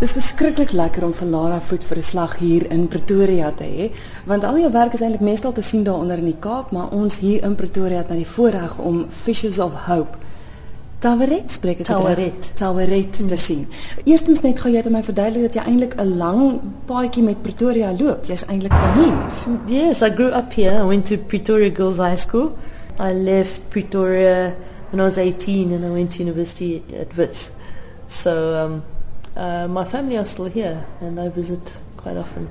Dis verskriklik lekker om vir Lara voet vir 'n slag hier in Pretoria te hê, want al jou werk is eintlik meestal te sien daaronder in die Kaap, maar ons hier in Pretoria het nou die voorreg om Fishes of Hope Taweret spreek ek Taweret. Taweret te sien. Eerstens net gou jy het my verduidelik dat jy eintlik 'n lang paadjie met Pretoria loop. Jy's eintlik van hier. Yes, I grew up here. I went to Pretoria Girls High School. I left Pretoria when I was 18 and I went to university at Wits. So um, uh, my family are still here and I visit quite often.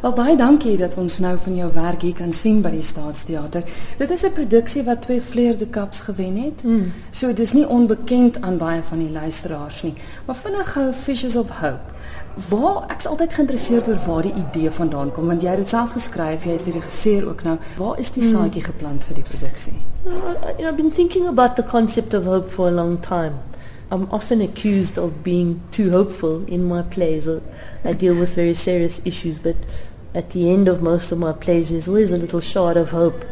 Wel baie dankie dat ons nou van jou werk hier kan sien by die Staatsteater. Dit is 'n produksie wat twee Fleur de Caps gewen het. Mm. So dis nie onbekend aan baie van die luisteraars nie. Maar vinnig gou Fishes of Hope. Waar ek's altyd geïnteresseerd oor waar die idee vandaan kom want jy het dit self geskryf, jy is die regisseur ook nou. Waar is die saadjie geplant vir die produksie? Uh, you know, I've been thinking about the concept of hope for a long time. I'm often accused of being too hopeful in my plays. Uh, I deal with very serious issues, but at the end of most of my plays, there's always a little shard of hope.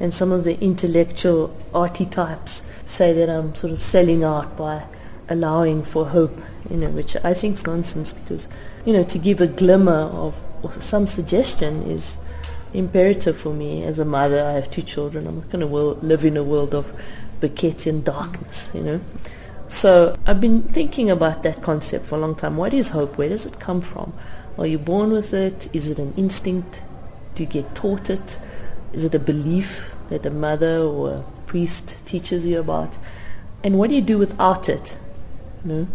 And some of the intellectual arty types say that I'm sort of selling out by allowing for hope, you know, which I think is nonsense because, you know, to give a glimmer of, of some suggestion is imperative for me as a mother. I have two children. I'm not going to live in a world of Beckettian darkness, you know. So I've been thinking about that concept for a long time. What is hope? Where does it come from? Are you born with it? Is it an instinct? Do you get taught it? Is it a belief that a mother or a priest teaches you about? And what do you do without it? You know?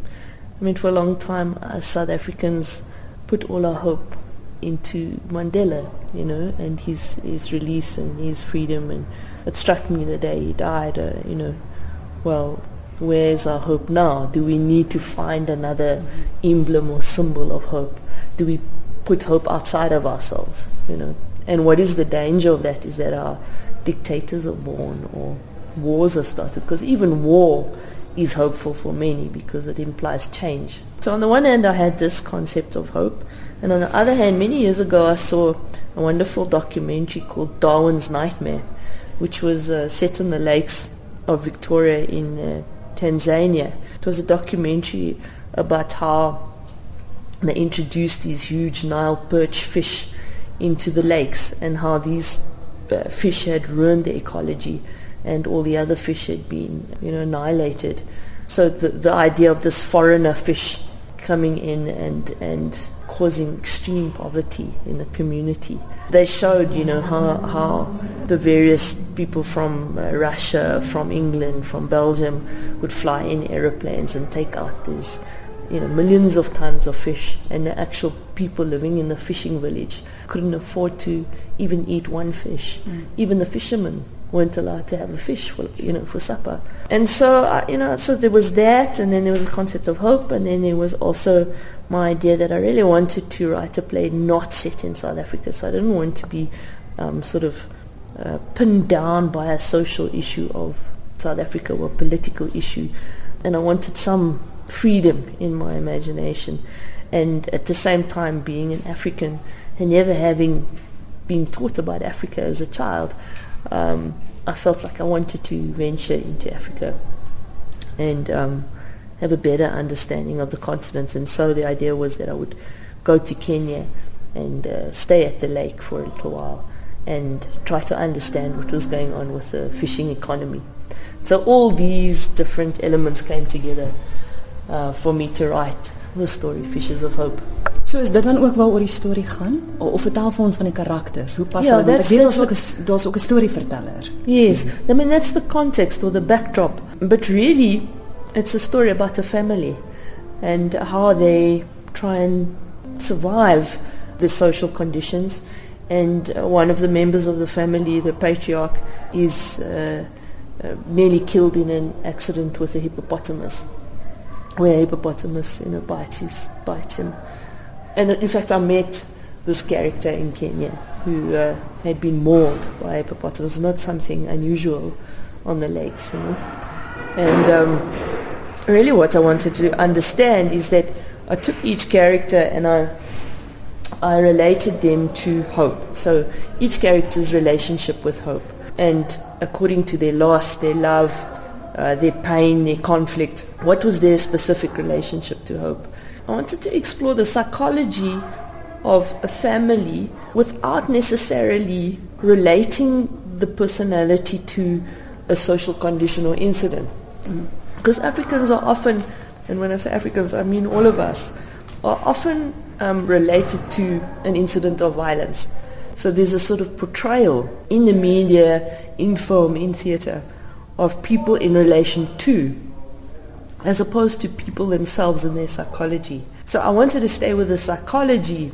I mean, for a long time, as South Africans put all our hope into Mandela, you know, and his, his release and his freedom. And it struck me the day he died, uh, you know, well, where's our hope now? Do we need to find another emblem or symbol of hope? Do we put hope outside of ourselves, you know? And what is the danger of that is that our dictators are born or wars are started because even war is hopeful for many because it implies change. So on the one hand I had this concept of hope and on the other hand many years ago I saw a wonderful documentary called Darwin's Nightmare which was uh, set in the lakes of Victoria in uh, Tanzania. It was a documentary about how they introduced these huge Nile perch fish into the lakes and how these uh, fish had ruined the ecology and all the other fish had been, you know, annihilated. So the, the idea of this foreigner fish coming in and, and causing extreme poverty in the community. They showed, you know, how, how the various people from uh, Russia, from England, from Belgium would fly in aeroplanes and take out these, you know, millions of tons of fish. And the actual people living in the fishing village couldn't afford to even eat one fish. Mm. Even the fishermen weren't allowed to have a fish for you know for supper. And so uh, you know, so there was that, and then there was a concept of hope, and then there was also my idea that I really wanted to write a play not set in South Africa. So I didn't want to be um, sort of uh, pinned down by a social issue of South Africa or a political issue, and I wanted some freedom in my imagination, and at the same time being an African and never having been taught about Africa as a child um, I felt like I wanted to venture into Africa and um, have a better understanding of the continent. And so the idea was that I would go to Kenya and uh, stay at the lake for a little while and try to understand what was going on with the fishing economy. So all these different elements came together uh, for me to write the story Fishers of Hope. So is dit dan ook waaroor die storie gaan of, of vertel vir ons van die karakters? Hoe pas Ja, hulle? Want ek weet daar's that's ook 'n daar's ook 'n storieverteller. Yes, I mean that's the context or the backdrop. But really, it's a story about a family and how they try and survive the social conditions. And one of the members of the family, the patriarch, is uh, uh, nearly killed in an accident with a hippopotamus, where a hippopotamus, you know, bites his, bites him. And in fact, I met this character in Kenya who uh, had been mauled by a hippopotamus, not something unusual on the lakes, you know. And um, really, what I wanted to understand is that I took each character and I I related them to hope. So each character's relationship with hope, and according to their loss, their love, uh, their pain, their conflict, what was their specific relationship to hope? I wanted to explore the psychology of a family without necessarily relating the personality to a social condition or incident. Because Africans are often, and when I say Africans, I mean all of us, are often um, related to an incident of violence. So there's a sort of portrayal in the media, in film, in theatre, of people in relation to, as opposed to people themselves and their psychology. So I wanted to stay with the psychology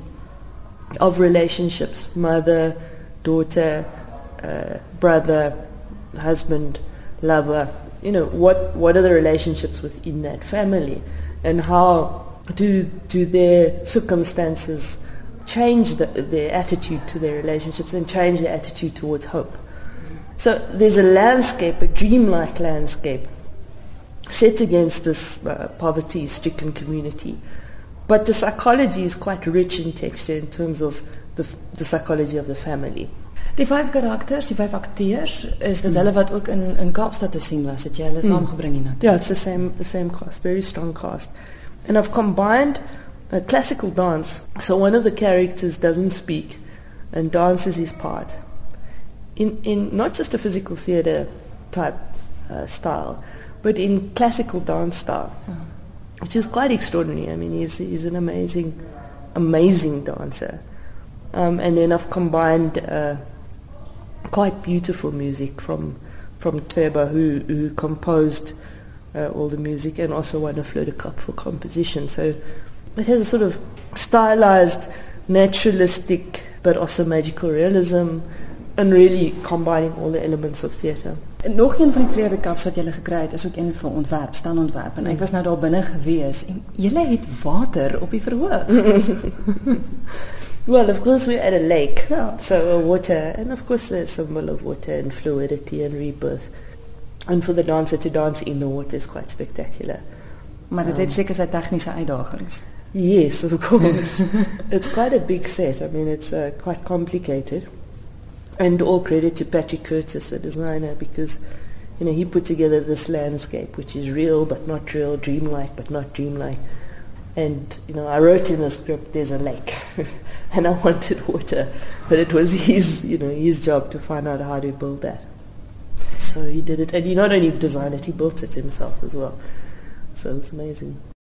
of relationships mother, daughter, uh, brother, husband, lover. You know, what, what are the relationships within that family? And how do, do their circumstances change the, their attitude to their relationships and change their attitude towards hope? So there's a landscape, a dreamlike landscape, set against this uh, poverty-stricken community. But the psychology is quite rich in texture in terms of the, the psychology of the family. Die vyf karakters, die vyf akteurs, is dit hulle wat ook in in Kaapstad te sien was, het jy hulle saamgebring hiernatoe? Yeah, it's the same, the same cast, very strong cast. And I've combined a classical dance. So one of the characters doesn't speak and dances his part. In, in not just a physical theatre type uh, style, but in classical dance style, which is quite extraordinary. I mean, he's, he's an amazing, amazing dancer. Um, and then I've combined uh, quite beautiful music from from Teba, who, who composed uh, all the music and also won a Fleur du Cap for composition. So it has a sort of stylized, naturalistic, but also magical realism, and really combining all the elements of theatre. Nog een van die Vleerde Kaps wat jy gekry het, is ook een vir ontwerp, standontwerp en ek was nou daar binne gewees en jy het water op die verhoog. Well, of course, we're at a lake, Yeah. so uh, water, and of course, the symbol of water and fluidity and rebirth. And for the dancer to dance in the water is quite spectacular. Maar dit het seker sy tegniese uitdagings. Yes, of course. it's quite a big set. I mean, it's uh, quite complicated. And all credit to Patrick Curtis, the designer, because you know he put together this landscape, which is real but not real, dreamlike but not dreamlike. And you know, I wrote in the script, "There's a lake," and I wanted water, but it was his, you know, his job to find out how to build that. So he did it, and he not only designed it, he built it himself as well. So it's amazing.